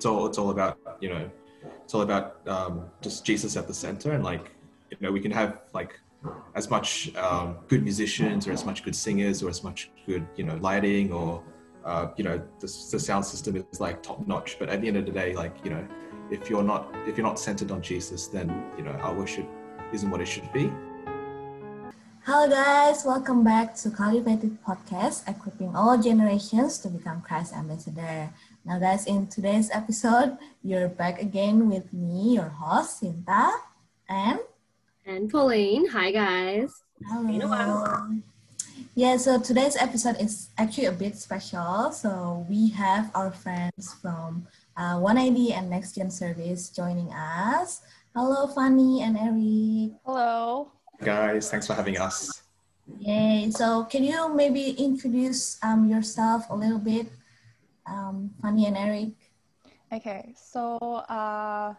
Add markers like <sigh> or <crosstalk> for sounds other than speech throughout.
it's all it's all about you know it's all about um, just Jesus at the center and like you know we can have like as much um, good musicians or as much good singers or as much good you know lighting or uh, you know the, the sound system is like top notch but at the end of the day like you know if you're not if you're not centered on jesus then you know our worship isn't what it should be. Hello guys, welcome back to Cultivated Podcast, equipping all generations to become Christ ambassador. Now guys, in today's episode, you're back again with me, your host, Sinta, and and Pauline. Hi guys. Hello. Yeah, so today's episode is actually a bit special. So we have our friends from uh, 180 and Next Gen Service joining us. Hello, Fanny and Eric. Hello guys. Thanks for having us. Yay. So can you maybe introduce um, yourself a little bit, um, Fanny and Eric? Okay, so uh,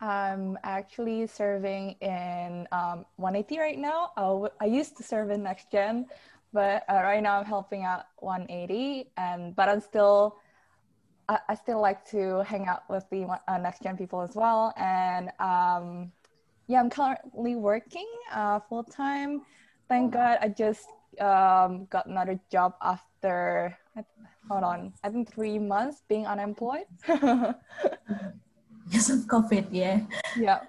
I'm actually serving in um, 180 right now. I, I used to serve in Next Gen, but uh, right now I'm helping out 180. And but I'm still, I, I still like to hang out with the uh, Next Gen people as well. And um, yeah, I'm currently working uh, full time. Thank God I just um, got another job after, hold on, I think three months being unemployed. <laughs> Because of COVID, yeah. Yeah.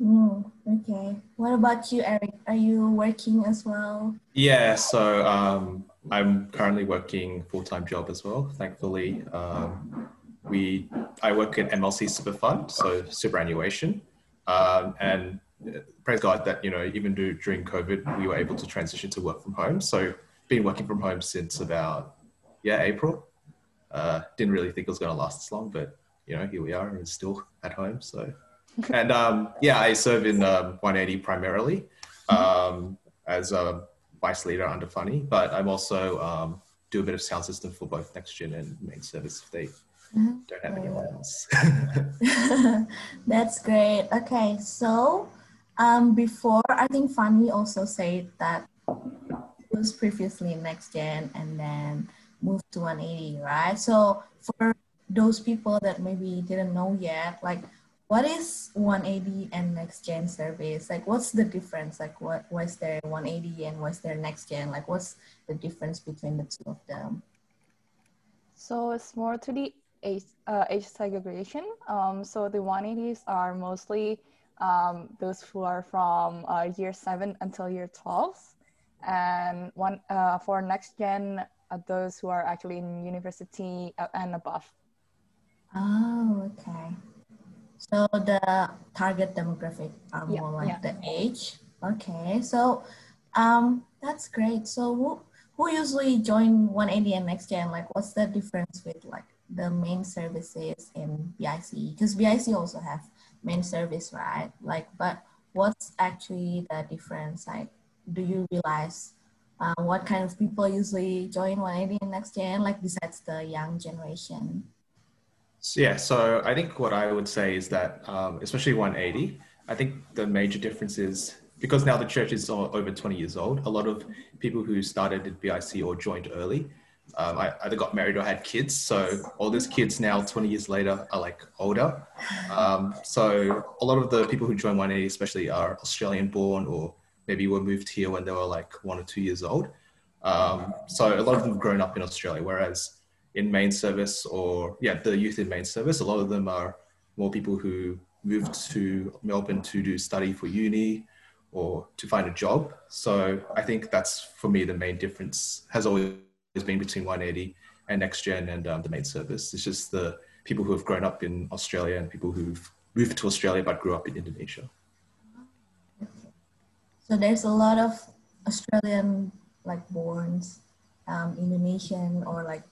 Mm, okay. What about you, Eric? Are you working as well? Yeah, so um, I'm currently working full time job as well. Thankfully, um, we I work at MLC Super Fund, so superannuation. Um, and uh, praise God that, you know, even do, during COVID, we were able to transition to work from home. So been working from home since about, yeah, April. Uh, didn't really think it was going to last this long, but, you know, here we are and still at home. So, <laughs> and um, yeah, I serve in um, 180 primarily um, as a vice leader under Fanny, but I'm also um, do a bit of sound system for both next gen and main service if they Mm-hmm. Don't have anyone else. <laughs> <laughs> That's great. Okay, so um, before I think Fanny also said that was previously next gen and then moved to 180, right? So for those people that maybe didn't know yet, like what is 180 and next gen service? Like what's the difference? Like what was there 180 and was there next gen? Like what's the difference between the two of them? So it's more to the age, uh, age segregation. Um, so the 180s are mostly um, those who are from uh, year seven until year 12. And one uh, for next gen, uh, those who are actually in university uh, and above. Oh, okay. So the target demographic are more like yeah. the age. Okay, so um, that's great. So who, who usually join 180 and next gen? Like, what's the difference with like the main services in BIC because BIC also have main service, right? Like, but what's actually the difference? Like, do you realize uh, what kind of people usually join 180 and next gen, like besides the young generation? So, yeah, so I think what I would say is that, um, especially 180, I think the major difference is because now the church is over 20 years old, a lot of people who started at BIC or joined early um, I either got married or had kids. So all these kids now, 20 years later, are like older. Um, so a lot of the people who join 180 especially are Australian born or maybe were moved here when they were like one or two years old. Um, so a lot of them have grown up in Australia, whereas in main service or yeah, the youth in main service, a lot of them are more people who moved to Melbourne to do study for uni or to find a job. So I think that's for me the main difference has always been between 180 and next gen and um, the main service. It's just the people who have grown up in Australia and people who've moved to Australia but grew up in Indonesia. So there's a lot of Australian like borns, um, Indonesian or like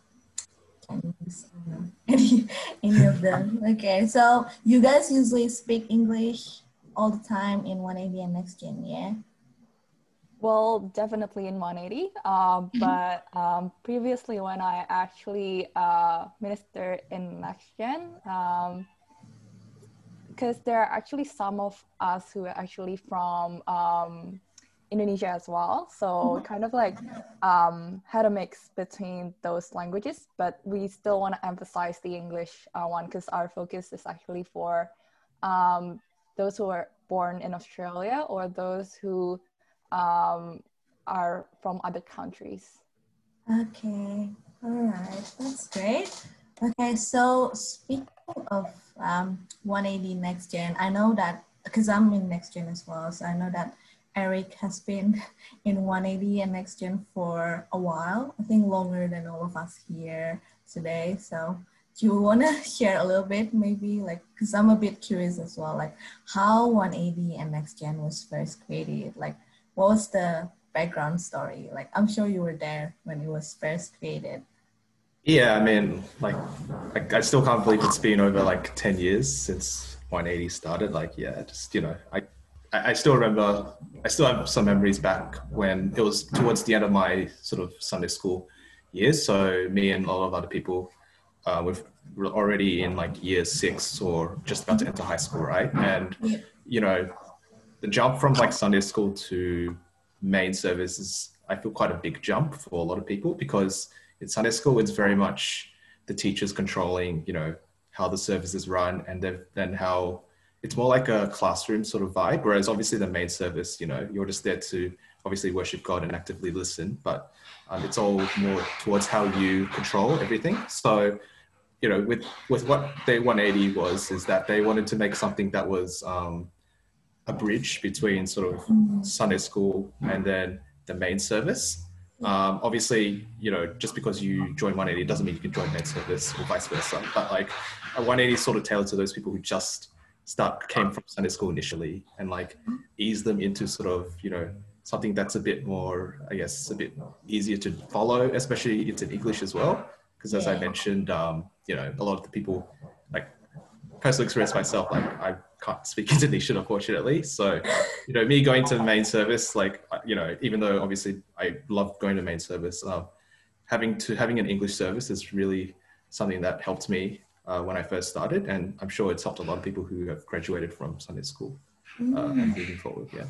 Chinese, <laughs> any any of them. <laughs> Okay, so you guys usually speak English all the time in 180 and next gen, yeah? Well, definitely in 180. Uh, mm-hmm. but um, previously, when I actually uh, ministered in Next Gen, because there are actually some of us who are actually from um, Indonesia as well. So mm-hmm. kind of like um, had a mix between those languages, but we still want to emphasize the English uh, one because our focus is actually for um, those who are born in Australia or those who um, are from other countries. Okay, all right, that's great. Okay, so speaking of um, 180 Next Gen, I know that because I'm in Next Gen as well, so I know that Eric has been <laughs> in 180 and Next Gen for a while, I think longer than all of us here today. So do you <laughs> want to share a little bit maybe? Like because i'm a bit curious as well like how 180 and next gen was first created. Like what was the background story? Like i'm sure you were there when it was first created yeah i mean like, like i still can't believe it's been over like 10 years since 180 started like yeah just you know i I still remember, I still have some memories back when it was towards the end of my sort of Sunday school years. So me and a lot of other people uh, with already in like year six or just about to enter high school, right? And you know, the jump from like Sunday school to main service is I feel quite a big jump for a lot of people because in Sunday school it's very much the teachers controlling, you know, how the service is run and then how it's more like a classroom sort of vibe. Whereas obviously the main service, you know, you're just there to obviously worship God and actively listen, but um, it's all more towards how you control everything. So you know, with with what Day 180 was, is that they wanted to make something that was um, a bridge between sort of Sunday school and then the main service. Um, obviously, you know, just because you join 180 doesn't mean you can join main service or vice versa. But like a 180 is sort of tailored to those people who just start came from Sunday school initially and like ease them into sort of you know something that's a bit more, I guess, a bit easier to follow, especially it's in English as well. Because as yeah. I mentioned, um, you know, a lot of the people, like personal experience myself, like I can't speak Indonesian, unfortunately. So, you know, me going to the main service, like, uh, you know, even though obviously I love going to main service, uh, having to having an English service is really something that helped me uh, when I first started, and I'm sure it's helped a lot of people who have graduated from Sunday school uh, mm. and moving forward. Yeah.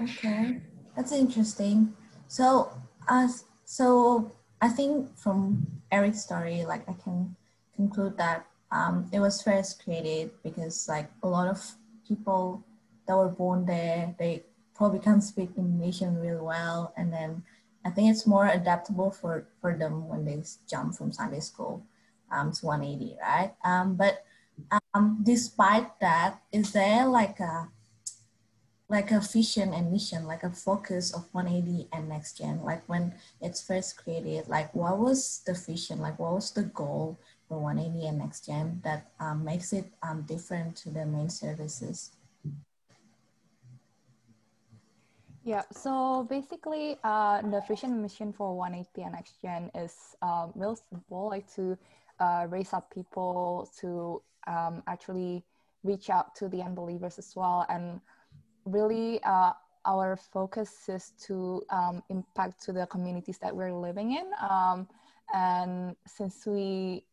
Okay, that's interesting. So, uh, so I think from Eric's story, like I can conclude that um, it was first created because like a lot of people that were born there, they probably can't speak Indonesian really well. And then I think it's more adaptable for, for them when they jump from Sunday school um, to 180, right? Um, but um, despite that, is there like a like a vision and mission, like a focus of 180 and next gen? Like when it's first created, like what was the vision? Like what was the goal? For 180 and next gen that um, makes it um, different to the main services? Yeah, so basically, uh, the vision mission for 180 and next gen is um, real simple, like to uh, raise up people to um, actually reach out to the unbelievers as well. And really, uh, our focus is to um, impact to the communities that we're living in. Um, and since we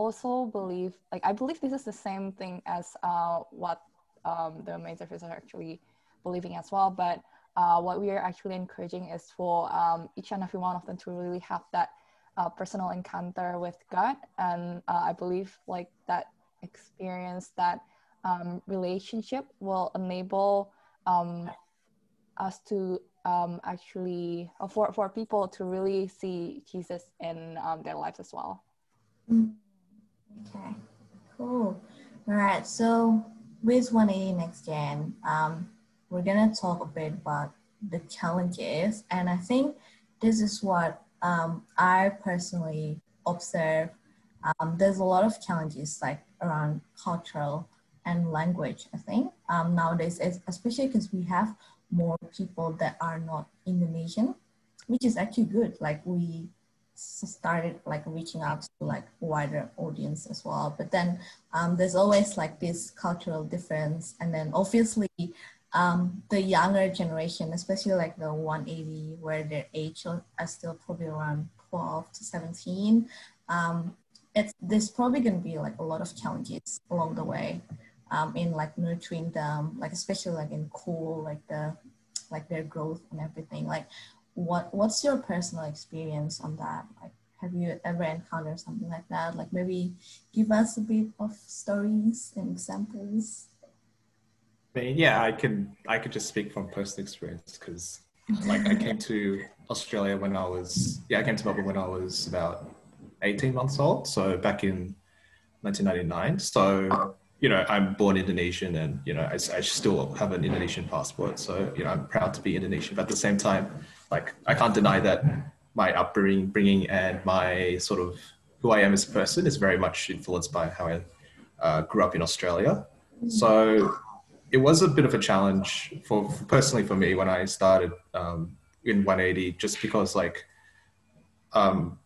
also believe, like I believe this is the same thing as uh, what um, the main service are actually believing as well. But uh, what we are actually encouraging is for um, each and every one of them to really have that uh, personal encounter with God, and uh, I believe like that experience, that um, relationship will enable um, us to um, actually uh, for for people to really see Jesus in um, their lives as well. Mm-hmm. Okay, cool. All right, so with 180 Next Gen, um, we're gonna talk a bit about the challenges, and I think this is what um, I personally observe. Um, there's a lot of challenges like around cultural and language. I think um, nowadays, especially because we have more people that are not Indonesian, which is actually good. Like we started like reaching out to like wider audience as well but then um, there's always like this cultural difference and then obviously um, the younger generation especially like the 180 where their age are still probably around 12 to 17 um, it's there's probably going to be like a lot of challenges along the way um, in like nurturing them like especially like in cool like the like their growth and everything. Like, what what's your personal experience on that? Like, have you ever encountered something like that? Like, maybe give us a bit of stories and examples. Yeah, I can I could just speak from personal experience because like I came to Australia when I was yeah I came to Melbourne when I was about 18 months old so back in 1999 so you know I'm born Indonesian and you know I, I still have an Indonesian passport so you know I'm proud to be Indonesian but at the same time like I can't deny that my upbringing bringing and my sort of who I am as a person is very much influenced by how I uh, grew up in Australia so it was a bit of a challenge for, for personally for me when I started um, in 180, just because like, um,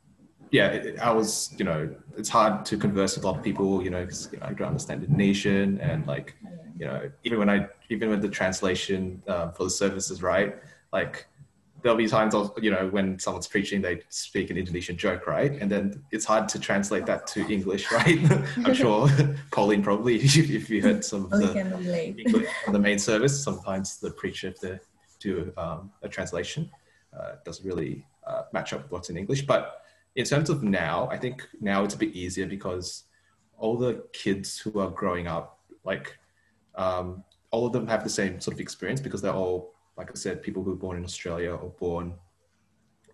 yeah, I was, you know, it's hard to converse with a lot of people, you know, because you know, I don't understand Indonesian and like, you know, even when I, even with the translation uh, for the services, right? Like, there'll be times, I'll, you know, when someone's preaching, they speak an Indonesian joke, right? And then it's hard to translate that to English, <laughs> right? I'm <laughs> sure Pauline probably, <laughs> if you heard some of the English on the main service, sometimes the preacher, if they do um, a translation, uh, doesn't really uh, match up with what's in English. But in terms of now, I think now it's a bit easier because all the kids who are growing up, like um, all of them have the same sort of experience because they're all like I said, people who were born in Australia or born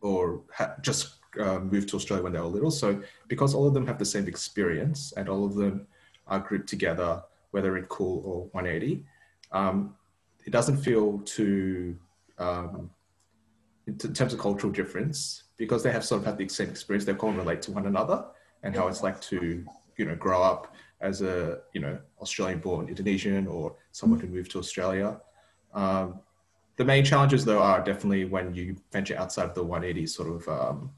or ha- just uh, moved to Australia when they were little. So because all of them have the same experience and all of them are grouped together, whether in Cool or 180, um, it doesn't feel too, um, in terms of cultural difference, because they have sort of had the same experience, they can relate to one another and how it's like to, you know, grow up as a, you know, Australian born Indonesian or someone who moved to Australia. Um, the main challenges though are definitely when you venture outside of the 180 sort of um,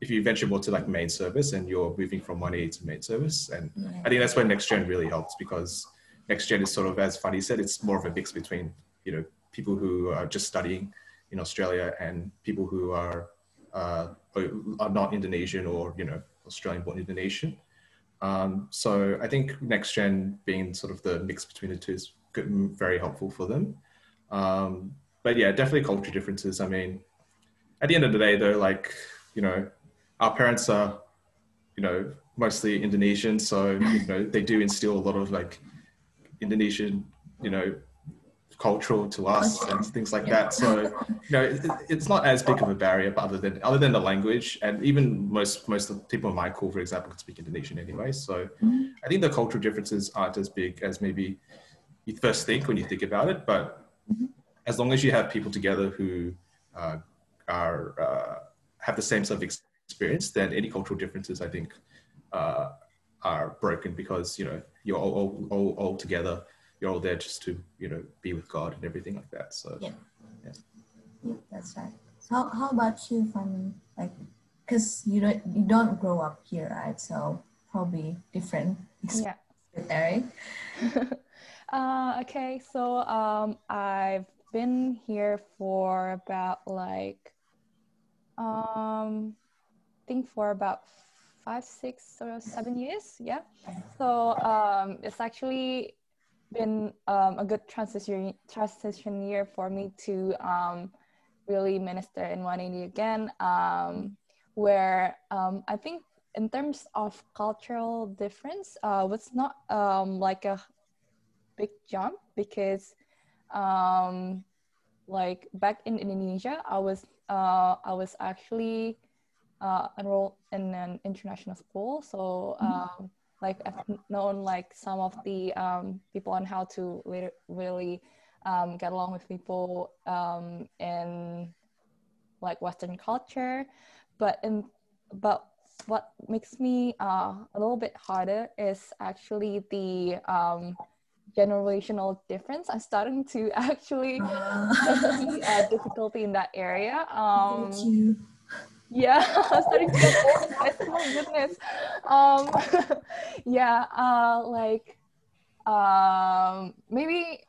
if you venture more to like main service and you're moving from 180 to main service and yeah. i think that's where next gen really helps because next gen is sort of as Fanny said it's more of a mix between you know people who are just studying in australia and people who are uh, are not indonesian or you know australian born indonesian um, so i think next gen being sort of the mix between the two is good, very helpful for them um, but yeah, definitely culture differences. I mean, at the end of the day, though, like you know, our parents are, you know, mostly Indonesian, so you know they do instill a lot of like Indonesian, you know, cultural to us and things like that. So you know, it, it's not as big of a barrier, but other than other than the language, and even most most of the people in my call, for example, can speak Indonesian anyway. So I think the cultural differences aren't as big as maybe you first think when you think about it, but as long as you have people together who uh, are uh, have the same sort of experience, then any cultural differences, I think, uh, are broken because you know you're all, all, all, all, together. You're all there just to you know be with God and everything like that. So yeah, yeah, yeah that's right. So how, how about you, Fanny? Like, because you don't you don't grow up here, right? So probably different. Yeah. Eric. <laughs> uh, okay, so um, I've been here for about like um I think for about five, six or seven years. Yeah. So um it's actually been um, a good transition transition year for me to um, really minister in 180 again, um, where um, I think in terms of cultural difference, uh, was not um, like a big jump because um, like back in Indonesia, I was uh, I was actually uh, enrolled in an international school, so mm-hmm. um, like I've known like some of the um, people on how to really um, get along with people um, in like Western culture, but in but what makes me uh, a little bit harder is actually the um, generational difference. I'm starting to <laughs> actually uh. see a difficulty in that area. Um, yeah, <laughs> I'm starting to get old. Oh my goodness. Um, <laughs> yeah, uh, like um, maybe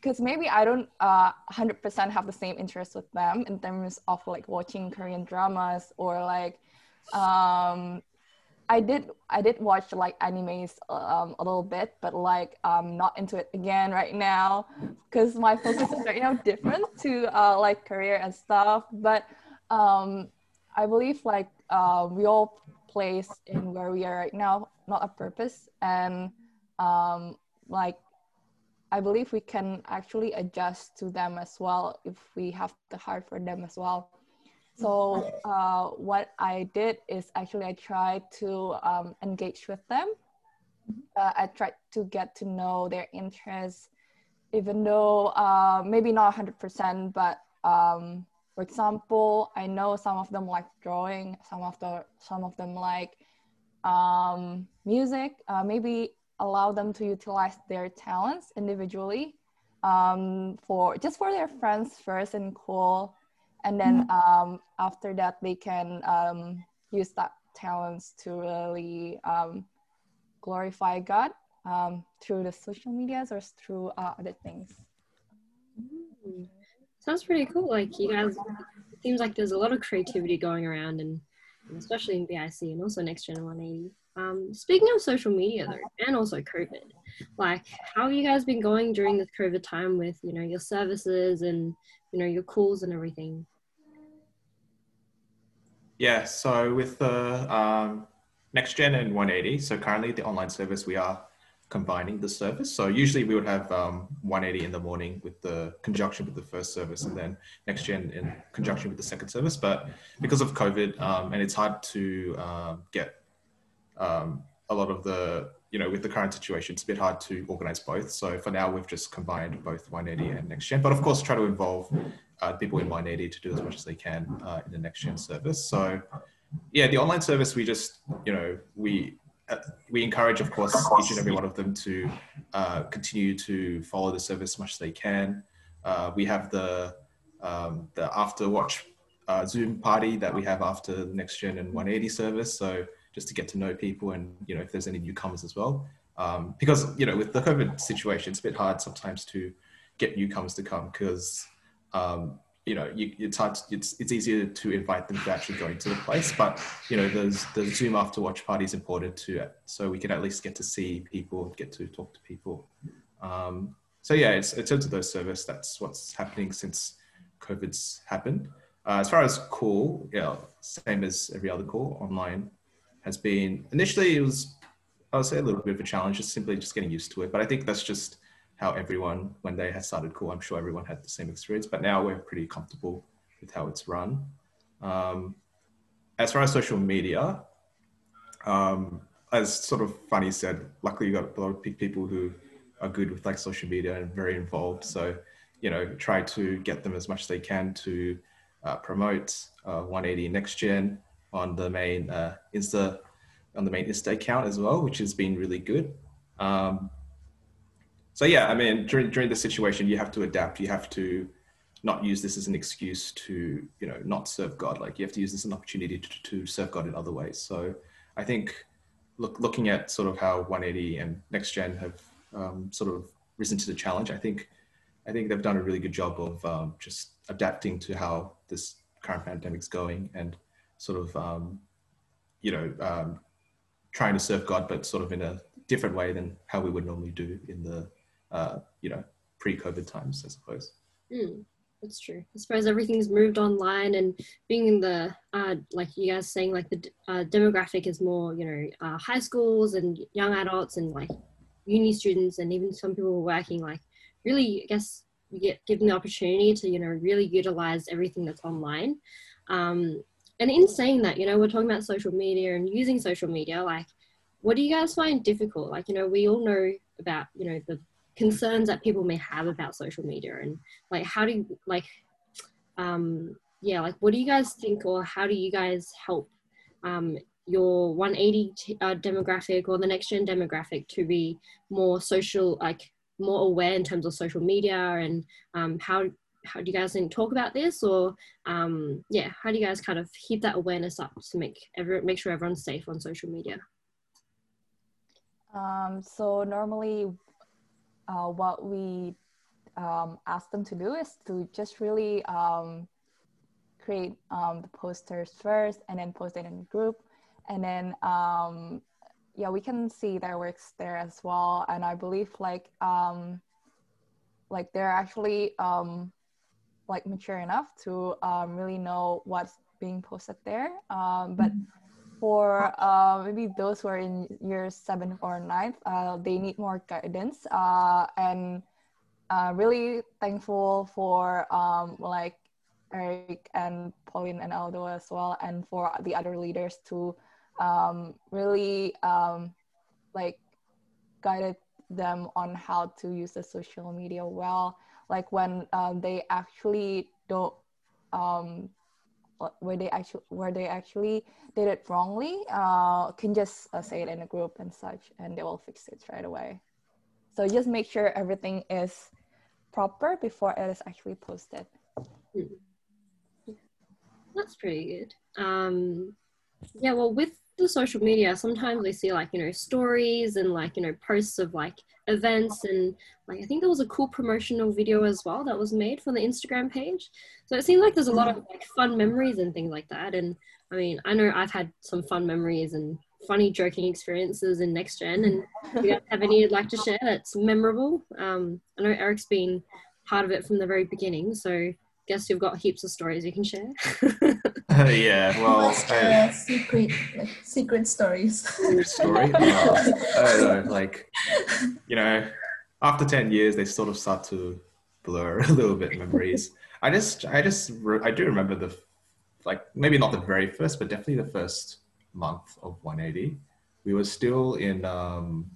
because maybe I don't uh, 100% have the same interest with them in terms of like watching Korean dramas or like um, I did I did watch like animes um, a little bit, but like I'm not into it again right now because my focus is right now different to uh, like career and stuff. But um, I believe like uh, we all place in where we are right now, not a purpose, and um, like I believe we can actually adjust to them as well if we have the heart for them as well. So uh, what I did is actually I tried to um, engage with them. Uh, I tried to get to know their interests, even though uh, maybe not 100%, but um, for example, I know some of them like drawing, some of the some of them like um, music. Uh, maybe allow them to utilize their talents individually um, for just for their friends first and cool and then mm-hmm. um, after that they can um, use that talents to really um, glorify god um, through the social medias or through uh, other things mm. sounds pretty cool like you guys it seems like there's a lot of creativity going around and, and especially in bic and also next gen 180 um, speaking of social media though and also covid like how have you guys been going during this covid time with you know your services and you know your calls and everything yeah, so with the um, next gen and 180, so currently the online service, we are combining the service. So usually we would have um, 180 in the morning with the conjunction with the first service and then next gen in conjunction with the second service. But because of COVID um, and it's hard to um, get um, a lot of the, you know, with the current situation, it's a bit hard to organize both. So for now, we've just combined both 180 and next gen, but of course try to involve uh, people in 180 to do as much as they can uh, in the next gen service. So yeah, the online service, we just, you know, we, uh, we encourage, of course, each and every one of them to uh, continue to follow the service as much as they can. Uh, we have the, um, the after watch uh, Zoom party that we have after the next gen and 180 service. So just to get to know people and, you know, if there's any newcomers as well. Um, because, you know, with the COVID situation, it's a bit hard sometimes to get newcomers to come because um, you know, you, it's hard. To, it's it's easier to invite them to actually go into the place, but you know, there's the Zoom after watch party is important too, so we can at least get to see people, get to talk to people. Um, so yeah, it's in terms of those service, that's what's happening since COVID's happened. Uh, as far as call, yeah, same as every other call online has been initially it was I would say a little bit of a challenge, just simply just getting used to it. But I think that's just how everyone, when they had started cool, I'm sure everyone had the same experience, but now we're pretty comfortable with how it's run. Um, as far as social media, um, as sort of Fanny said, luckily you got a lot of people who are good with like social media and very involved. So, you know, try to get them as much as they can to uh, promote uh, 180 Next Gen on the main uh, Insta, on the main Insta account as well, which has been really good. Um, so yeah, I mean, during during the situation, you have to adapt. You have to not use this as an excuse to you know not serve God. Like you have to use this as an opportunity to, to serve God in other ways. So I think look looking at sort of how 180 and Next Gen have um, sort of risen to the challenge. I think I think they've done a really good job of um, just adapting to how this current pandemic's going and sort of um, you know um, trying to serve God, but sort of in a different way than how we would normally do in the uh, you know, pre-COVID times, I suppose. Mm, that's true. I suppose everything's moved online, and being in the uh, like you guys saying, like the uh, demographic is more, you know, uh, high schools and young adults and like uni students, and even some people working. Like, really, I guess you get given the opportunity to, you know, really utilize everything that's online. Um, and in saying that, you know, we're talking about social media and using social media, like what do you guys find difficult? Like, you know, we all know about, you know, the concerns that people may have about social media and like how do you like um yeah like what do you guys think or how do you guys help um your 180 t- uh, demographic or the next gen demographic to be more social like more aware in terms of social media and um, how how do you guys talk about this or um, yeah how do you guys kind of keep that awareness up to make every make sure everyone's safe on social media? Um, so normally uh, what we um, ask them to do is to just really um, create um, the posters first and then post it in group and then um, yeah, we can see their works there as well. And I believe like um, like they're actually like mature enough to really know what's being posted there. But for uh, maybe those who are in year seven or ninth, uh, they need more guidance. Uh, and uh, really thankful for um, like Eric and Pauline and Aldo as well, and for the other leaders to um, really um, like guided them on how to use the social media well. Like when um, they actually don't, um, where they actually where they actually did it wrongly, uh, can just uh, say it in a group and such, and they will fix it right away. So just make sure everything is proper before it is actually posted. That's pretty good. Um, yeah, well, with the social media, sometimes we see like, you know, stories and like, you know, posts of like events and like I think there was a cool promotional video as well that was made for the Instagram page. So it seems like there's a lot of like fun memories and things like that. And I mean, I know I've had some fun memories and funny joking experiences in next gen and if you guys have any you'd like to share that's memorable. Um, I know Eric's been part of it from the very beginning, so guess you've got heaps of stories you can share. uh, <laughs> <laughs> yeah, well, uh, secret, like, secret stories. story. <laughs> Well, I don't know, like you know, after ten years, they sort of start to blur a little bit memories. I just, I just, I do remember the, like maybe not the very first, but definitely the first month of 180. We were still in um,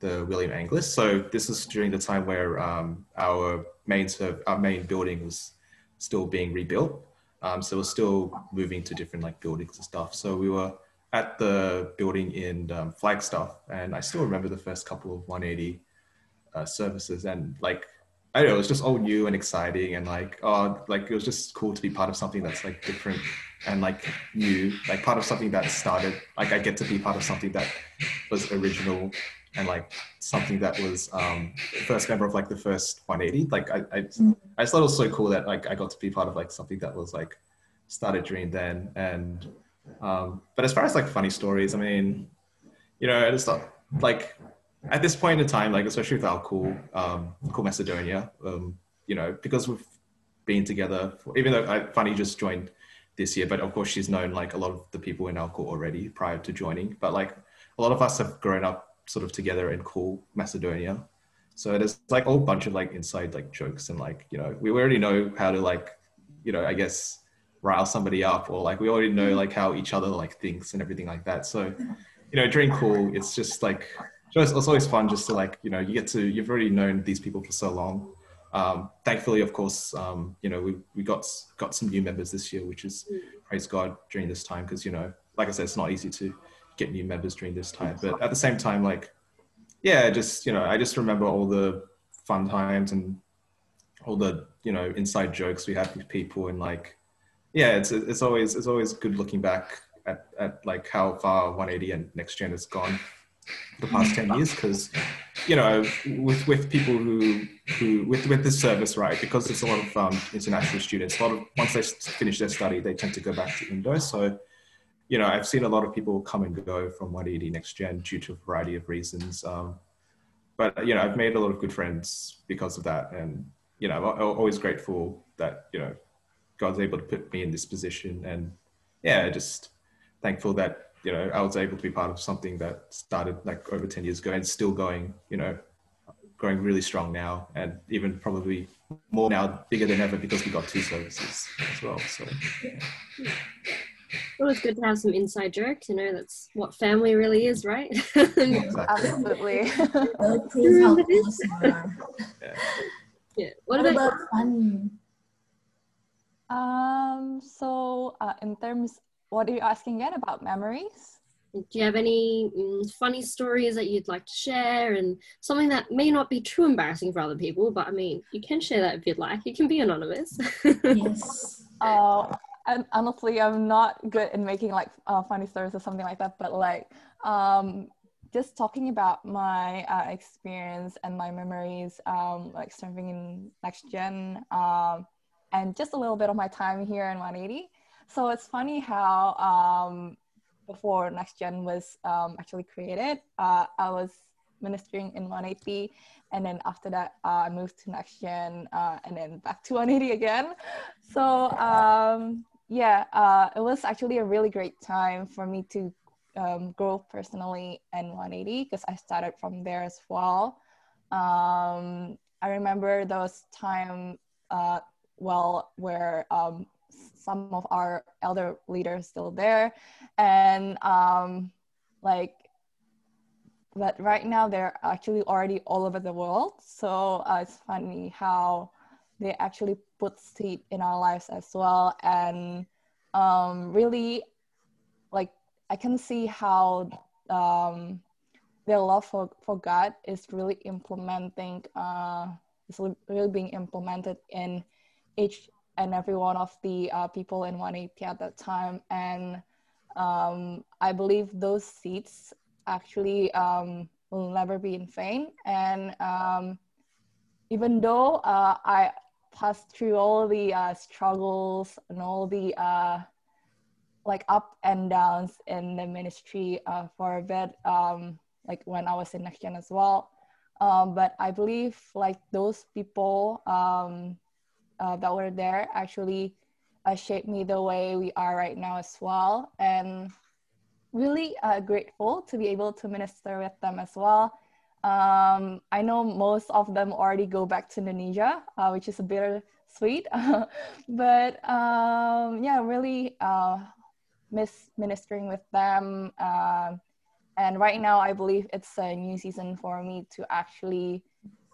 the William Angliss, so this was during the time where um, our main serv- our main building was still being rebuilt. Um, so we're still moving to different like buildings and stuff. So we were at the building in um, Flagstaff, and I still remember the first couple of 180 uh, services, and like I don't know, it was just all new and exciting, and like oh, like it was just cool to be part of something that's like different and like new, like part of something that started. Like I get to be part of something that was original and like something that was um first member of like the first 180 like i I, mm-hmm. I just thought it was so cool that like i got to be part of like something that was like started during then and um but as far as like funny stories i mean you know it's not like at this point in time like especially with our cool um cool macedonia um you know because we've been together for, even though I, Fanny just joined this year but of course she's known like a lot of the people in our cool already prior to joining but like a lot of us have grown up sort of together in cool Macedonia. So there's like a whole bunch of like inside like jokes and like, you know, we already know how to like, you know, I guess rile somebody up or like we already know like how each other like thinks and everything like that. So, you know, during cool, it's just like, it's always fun just to like, you know, you get to, you've already known these people for so long. Um, thankfully, of course, um, you know, we, we got, got some new members this year, which is praise God during this time. Cause, you know, like I said, it's not easy to, get new members during this time. But at the same time, like, yeah, just you know, I just remember all the fun times and all the you know inside jokes we had with people and like, yeah, it's it's always it's always good looking back at at like how far 180 and next gen has gone the past 10 years because you know with with people who who with with this service right because there's a lot of um, international students a lot of once they finish their study they tend to go back to indo so you know, I've seen a lot of people come and go from 180 Next Gen due to a variety of reasons. Um, but you know, I've made a lot of good friends because of that, and you know, I'm always grateful that you know God's able to put me in this position, and yeah, just thankful that you know I was able to be part of something that started like over 10 years ago and still going, you know, going really strong now, and even probably more now, bigger than ever because we got two services as well. So. Yeah always good to have some inside jokes. You know, that's what family really is, right? <laughs> Absolutely. <laughs> <laughs> yeah. What, what about, about Fanny? Um. So, uh, in terms, what are you asking again about memories? Do you have any mm, funny stories that you'd like to share, and something that may not be too embarrassing for other people? But I mean, you can share that if you'd like. You can be anonymous. yes. Uh, <laughs> and honestly, I'm not good in making like uh, funny stories or something like that. But like, um, just talking about my uh, experience and my memories, um, like serving in next gen, um, and just a little bit of my time here in 180. So it's funny how um, before Next Gen was um, actually created. Uh, I was ministering in 180, and then after that, uh, I moved to Next Gen, uh, and then back to 180 again. So um, yeah, uh, it was actually a really great time for me to um, grow personally in 180 because I started from there as well. Um, I remember those time uh, well where um, some of our elder leaders still there. And um, like but right now they're actually already all over the world. So uh, it's funny how they actually put seed in our lives as well. And um, really like i can see how um, their love for, for god is really implementing uh, is really being implemented in each and every one of the uh, people in 180 at that time. And um, I believe those seats actually um, will never be in vain. And um, even though uh, I passed through all the uh, struggles and all the uh, like up and downs in the ministry uh, for a bit, um, like when I was in Next as well. Um, but I believe like those people um, uh, that were there actually uh, shaped me the way we are right now as well. And really uh, grateful to be able to minister with them as well. Um, I know most of them already go back to Indonesia, uh, which is a bit sweet, <laughs> but um, yeah, really uh, miss ministering with them. Uh, and right now, I believe it's a new season for me to actually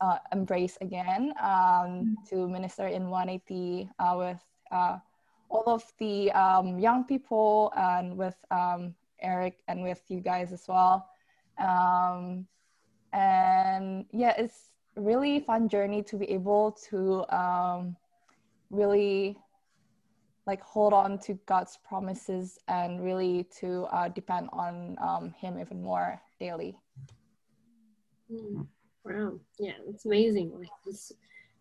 uh, embrace again um, to minister in 180 uh, with uh, all of the um, young people and with um, Eric and with you guys as well. Um, and yeah, it's really fun journey to be able to um, really like hold on to God's promises and really to uh, depend on um, Him even more daily. Mm. Wow. Yeah, it's amazing. Like just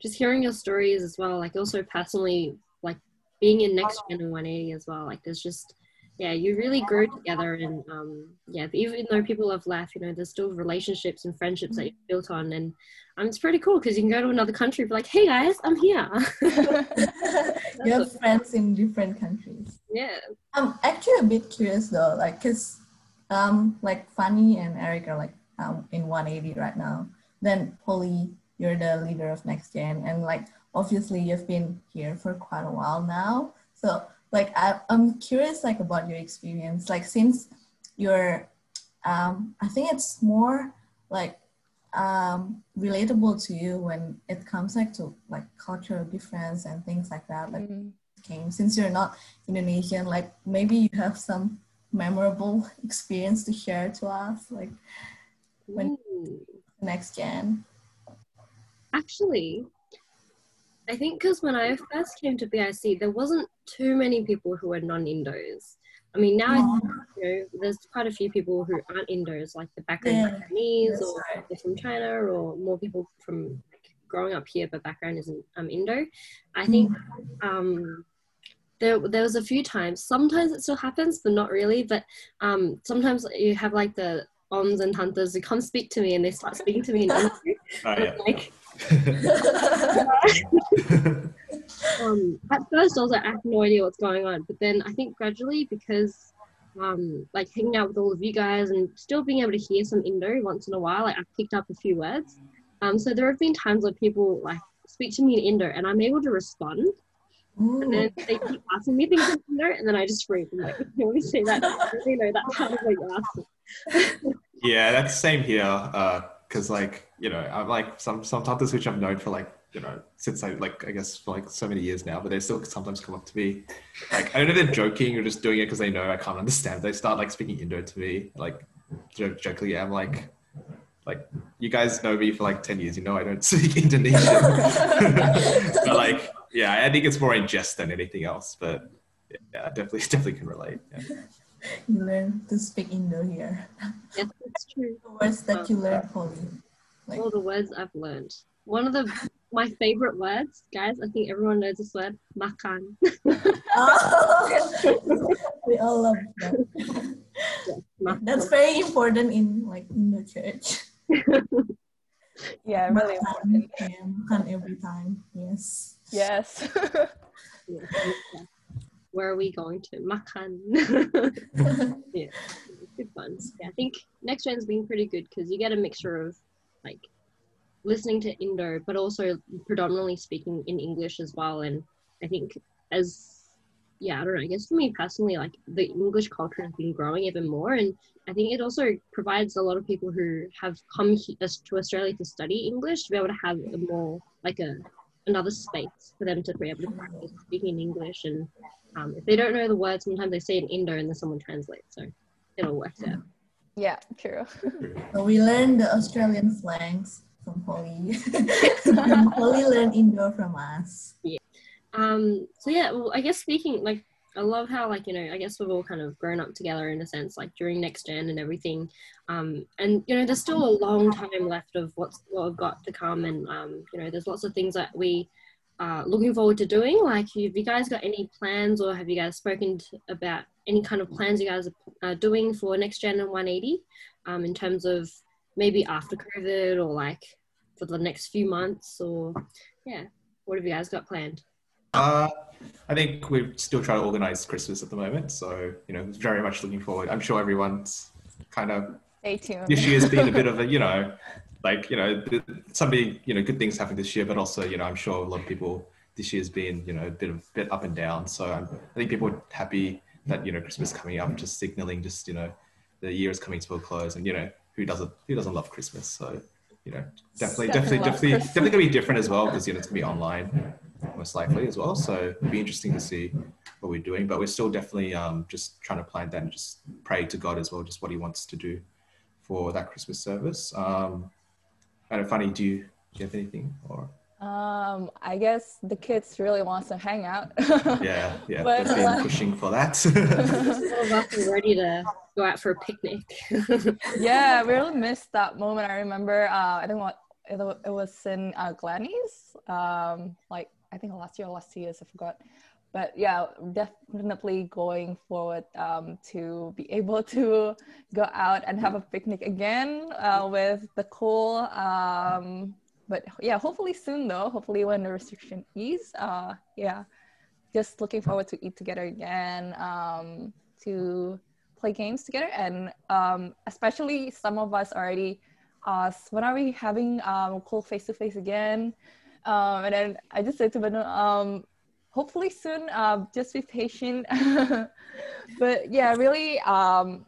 just hearing your stories as well. Like also personally, like being in Next Gen and 180 as well. Like there's just yeah, you really grew together and um yeah, even though people have left, you know, there's still relationships and friendships that you've built on and um, it's pretty cool because you can go to another country and be like, hey guys, I'm here. <laughs> <laughs> you have friends in different countries. Yeah. I'm actually a bit curious though, like, cause um, like Fanny and Eric are like um, in 180 right now then Polly, you're the leader of Next Gen, and like obviously you've been here for quite a while now. So like I, I'm curious like about your experience. Like since you're, um, I think it's more like um, relatable to you when it comes like to like cultural difference and things like that. Like mm-hmm. came since you're not Indonesian, like maybe you have some memorable <laughs> experience to share to us, like when next gen? Actually, I think because when I first came to BIC, there wasn't too many people who were non-Indos. I mean, now you know, there's quite a few people who aren't Indos, like the background yeah, Chinese or right. they're from China, or more people from like, growing up here, but background isn't um, Indo. I think mm. um, there there was a few times. Sometimes it still happens, but not really. But um, sometimes you have like the ons and hunters who come speak to me and they start speaking to me in English. <laughs> Oh, yeah. like, <laughs> um, at first, I was like, I have no idea what's going on. But then I think gradually, because um, like hanging out with all of you guys and still being able to hear some Indo once in a while, like I've picked up a few words. Um, so there have been times where people like speak to me in Indo and I'm able to respond. Ooh. And then they keep asking me things in Indo, and then I just freeze. I'm like, <laughs> can we say that? I really know that part of what you asked yeah, that's the same here. Because uh, like you know, I'm like some some titles which I've known for like you know since I like I guess for like so many years now, but they still sometimes come up to me. Like I don't know if they're joking or just doing it because they know I can't understand. They start like speaking Indo to me, like jokingly. I'm like. Like you guys know me for like ten years, you know I don't <laughs> speak Indonesian. <laughs> but like, yeah, I think it's more in jest than anything else. But yeah, definitely, <laughs> definitely can relate. Yeah. <laughs> you learn to speak Indo here. Yes, that's true. <laughs> the words that you learn, um, Polly. Like, all the words I've learned. One of the my favorite words, guys. I think everyone knows this word. Makan. <laughs> oh, we all love that. Yeah, That's very important in like in the church. yeah, really important. Yeah, makan every time. Yes. Yes. Yeah. Where are we going to? Makan. <laughs> yeah, good fun. Yeah, I think next gen's been pretty good because you get a mixture of like listening to Indo, but also predominantly speaking in English as well. And I think as yeah, I don't know. I guess for me personally, like the English culture has been growing even more, and I think it also provides a lot of people who have come to Australia to study English to be able to have a more like a another space for them to be able to practice speaking English. And um, if they don't know the words, sometimes they say in Indo and then someone translates, so it all works out. yeah, true. <laughs> So we learned the Australian slangs from Holly. and <laughs> Holly learned Indo from us. Um, so yeah, well, I guess speaking like I love how like you know I guess we've all kind of grown up together in a sense like during next gen and everything, um, and you know there's still a long time left of what's what we've got to come and um, you know there's lots of things that we are looking forward to doing. Like, have you guys got any plans or have you guys spoken about any kind of plans you guys are doing for next gen and 180 um, in terms of maybe after COVID or like for the next few months or yeah, what have you guys got planned? Uh, I think we're still trying to organize Christmas at the moment, so you know, very much looking forward. I'm sure everyone's kind of Stay tuned. this year's been a bit of a you know, like you know, th- some big you know good things happened this year, but also you know, I'm sure a lot of people this year's been you know a bit of bit up and down. So I'm, I think people are happy that you know Christmas coming up, just signaling just you know the year is coming to a close, and you know who doesn't who doesn't love Christmas? So you know, definitely, definitely, Definitely definitely, definitely gonna be different as well because you know it's gonna be online most likely as well. So it'd be interesting to see what we're doing, but we're still definitely um, just trying to plan that and just pray to God as well, just what He wants to do for that Christmas service. Um, and Fanny, do you, do you have anything or? Um, I guess the kids really wants to hang out. <laughs> Yeah, yeah, But, they've been like- pushing for that. All of us are ready to go out for a picnic. <laughs> yeah, we really missed that moment. I remember, uh, I think what it, it was in uh, Glenny's, um, like I think last year last years, I forgot. But yeah, definitely going forward um, to be able to go out and have a picnic again uh, with the cool. Um, but yeah, hopefully soon though. Hopefully when the restriction ease. Uh, yeah, just looking forward to eat together again. Um, to play games together and um, especially some of us already asked when are we having um, cool face to face again um, and then i just said to Banu, um, hopefully soon um, just be patient <laughs> but yeah really um,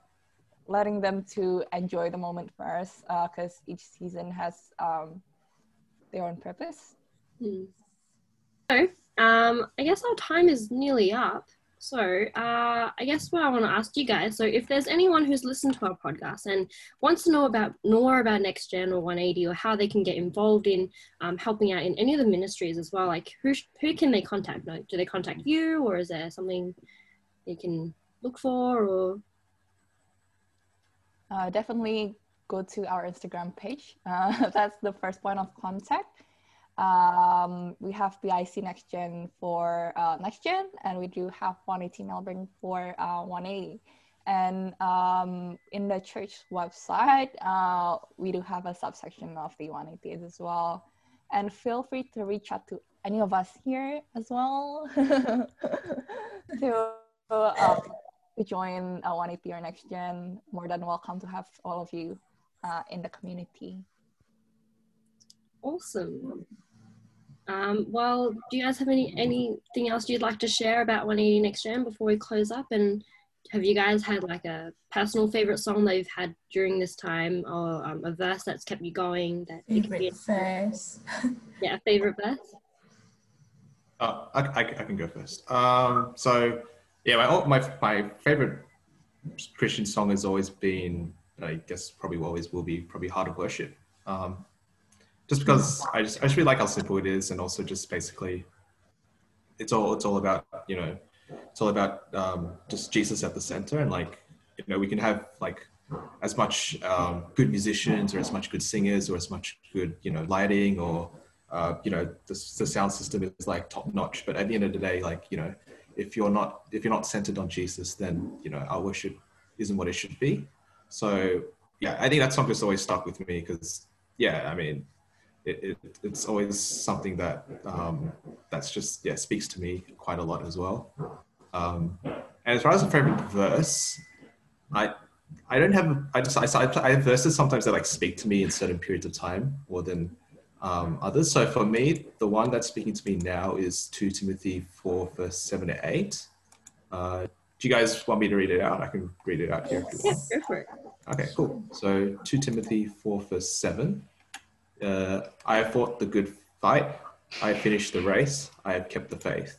letting them to enjoy the moment first because each season has um, their own purpose Hmm. So, um, I guess our time is nearly up. So, uh, I guess what I want to ask you guys. So, if there's anyone who's listened to our podcast and wants to know about more about Next Gen or 180 or how they can get involved in um, helping out in any of the ministries as well, like who who can they contact? Do they contact you, or is there something they can look for? Or uh, definitely go to our Instagram page. Uh, <laughs> that's the first point of contact. Um, we have BIC Next Gen for uh, Next Gen, and we do have 180 Melbourne for uh, 180. And um, in the church website, uh, we do have a subsection of the 180s as well. And feel free to reach out to any of us here as well <laughs> to to join uh, 180 or Next Gen. More than welcome to have all of you uh, in the community. awesome. Um, well, do you guys have any anything else you'd like to share about 180 Next Gen before we close up? And have you guys had like a personal favorite song that you've had during this time, or um, a verse that's kept you going? That you can be, Favorite verse. <laughs> yeah, a favorite verse. Oh, I, I, I can go first. Um, so, yeah, my, my my favorite Christian song has always been, I guess, probably always will be, probably "Heart of Worship." Um, just because I just I just really like how simple it is, and also just basically, it's all it's all about you know, it's all about um, just Jesus at the center, and like you know, we can have like as much um, good musicians or as much good singers or as much good you know lighting or uh, you know the, the sound system is like top notch but at the end of the day like you know if you're not if you're not centered on jesus then you know our worship isn't what it should be. So yeah, I think that song just always stuck with me because yeah, I mean, it, it, it's always something that um, that's just yeah speaks to me quite a lot as well. Um, and as far as a favorite verse, I I don't have I just I, I have verses sometimes that like speak to me in certain periods of time more than um, others. So for me, the one that's speaking to me now is 2 Timothy 4, verse 7 to 8. Uh, do you guys want me to read it out? I can read it out here if you want. Yeah, go for it. Okay, cool. So 2 Timothy 4, verse 7. Uh, I have fought the good fight. I have finished the race. I have kept the faith.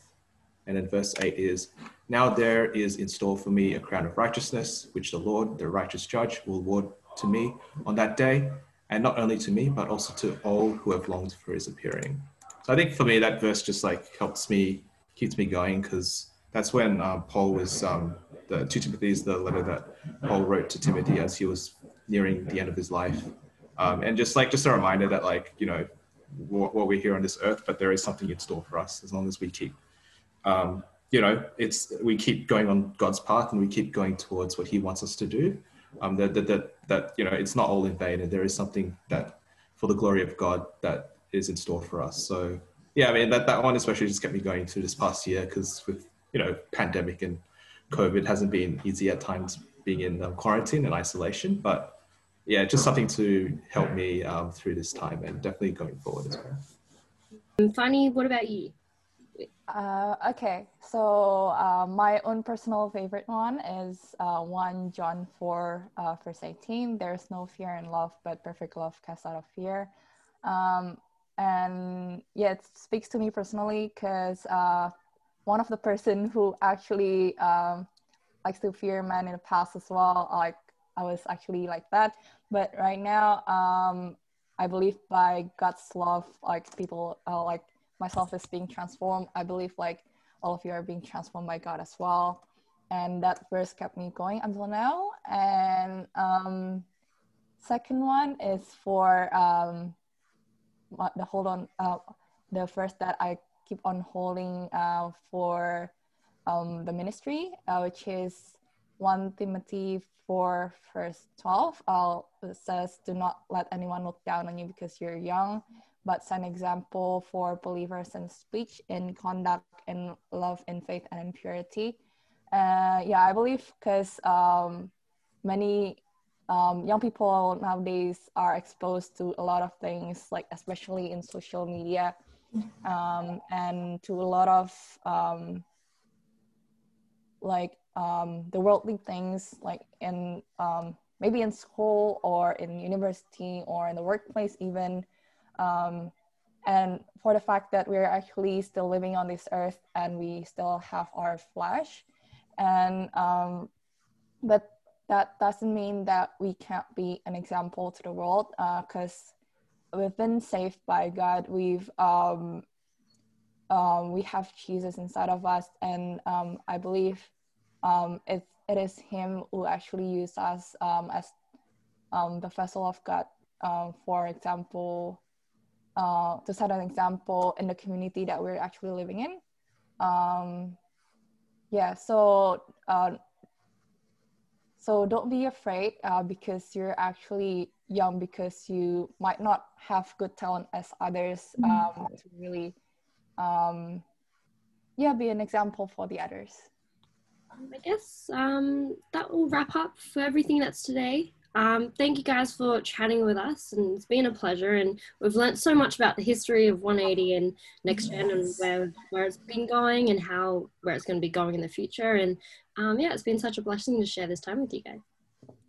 And then verse 8 is Now there is in store for me a crown of righteousness, which the Lord, the righteous judge, will award to me on that day, and not only to me, but also to all who have longed for his appearing. So I think for me, that verse just like helps me, keeps me going, because that's when um, Paul was, um, the 2 Timothy is the letter that Paul wrote to Timothy as he was nearing the end of his life. Um, and just like, just a reminder that like, you know, what, what we're here on this earth, but there is something in store for us as long as we keep, um, you know, it's, we keep going on God's path and we keep going towards what he wants us to do um, that, that, that, that, you know, it's not all in vain and there is something that for the glory of God that is in store for us. So yeah, I mean, that, that one especially just kept me going through this past year because with, you know, pandemic and COVID hasn't been easy at times being in um, quarantine and isolation, but yeah, just something to help me um, through this time and definitely going forward as well. And Fanny, what about you? Uh, okay, so uh, my own personal favorite one is uh, 1 John 4, uh, verse 18. There's no fear in love, but perfect love casts out of fear. Um, and yeah, it speaks to me personally because uh, one of the person who actually um, likes to fear man in the past as well, like I was actually like that. But right now, um, I believe by God's love, like people, uh, like myself is being transformed. I believe like all of you are being transformed by God as well. And that verse kept me going until now. And um, second one is for um, the hold on, uh, the verse that I keep on holding uh, for um, the ministry, uh, which is 1 Timothy 4, verse 12. Uh, says, Do not let anyone look down on you because you're young but set an example for believers in speech, in conduct, in love, in faith, and in purity. Uh, yeah, I believe because um, many um, young people nowadays are exposed to a lot of things, like especially in social media, um, and to a lot of um, like um, the worldly things, like in um, maybe in school or in university or in the workplace, even. Um, and for the fact that we're actually still living on this earth and we still have our flesh. And um, but that doesn't mean that we can't be an example to the world because uh, we've been saved by god. We've um, um, we have jesus inside of us. And um, i believe um, it, it is him who actually used us um, as um, the vessel of god um, for example uh, to set an example in the community that we're actually living in. Um, yeah, so uh, so don't be afraid uh, because you're actually young because you might not have good talent as others mm-hmm. um, to really um, yeah be an example for the others. I guess um, that will wrap up for everything that's today. Um, thank you guys for chatting with us, and it's been a pleasure. And we've learned so much about the history of 180 and next gen, and where where it's been going, and how where it's going to be going in the future. And um, yeah, it's been such a blessing to share this time with you guys.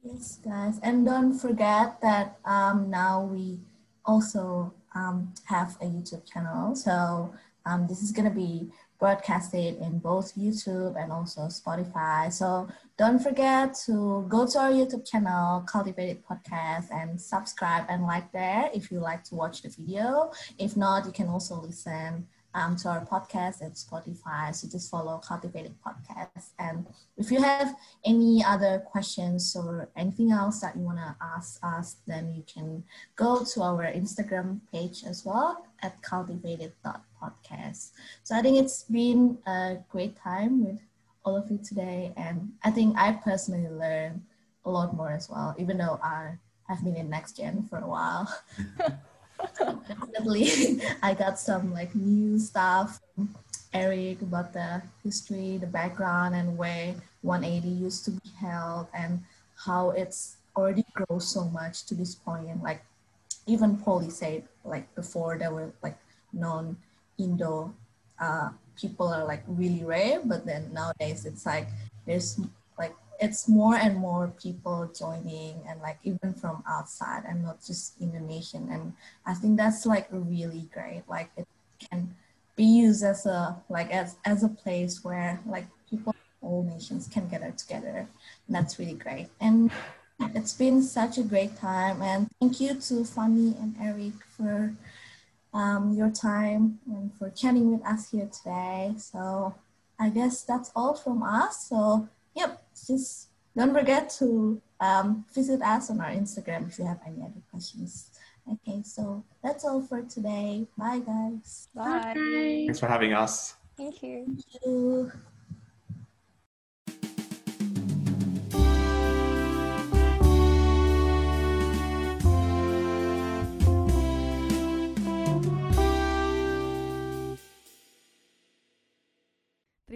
Yes, guys, and don't forget that um, now we also um, have a YouTube channel. So um, this is gonna be broadcasted in both YouTube and also Spotify. So don't forget to go to our YouTube channel, Cultivated Podcast, and subscribe and like there if you like to watch the video. If not, you can also listen um, to our podcast at Spotify. So just follow Cultivated Podcast. And if you have any other questions or anything else that you want to ask us, then you can go to our Instagram page as well at cultivated.podcast. So I think it's been a great time with all of you today. And I think I personally learned a lot more as well, even though I have been in next gen for a while. <laughs> definitely <laughs> I got some like new stuff from Eric about the history, the background and where 180 used to be held and how it's already grown so much to this point. Like even Polly said like before there were like non Indo uh, people are like really rare, but then nowadays it's like there's it's more and more people joining and like even from outside and not just Indonesian. And I think that's like really great. Like it can be used as a like as as a place where like people all nations can gather together. And that's really great. And it's been such a great time and thank you to Fanny and Eric for um, your time and for chatting with us here today. So I guess that's all from us. So yep, just don't forget to um, visit us on our Instagram if you have any other questions. Okay, so that's all for today. Bye, guys. Bye. Bye. Thanks for having us. Thank you. Thank you.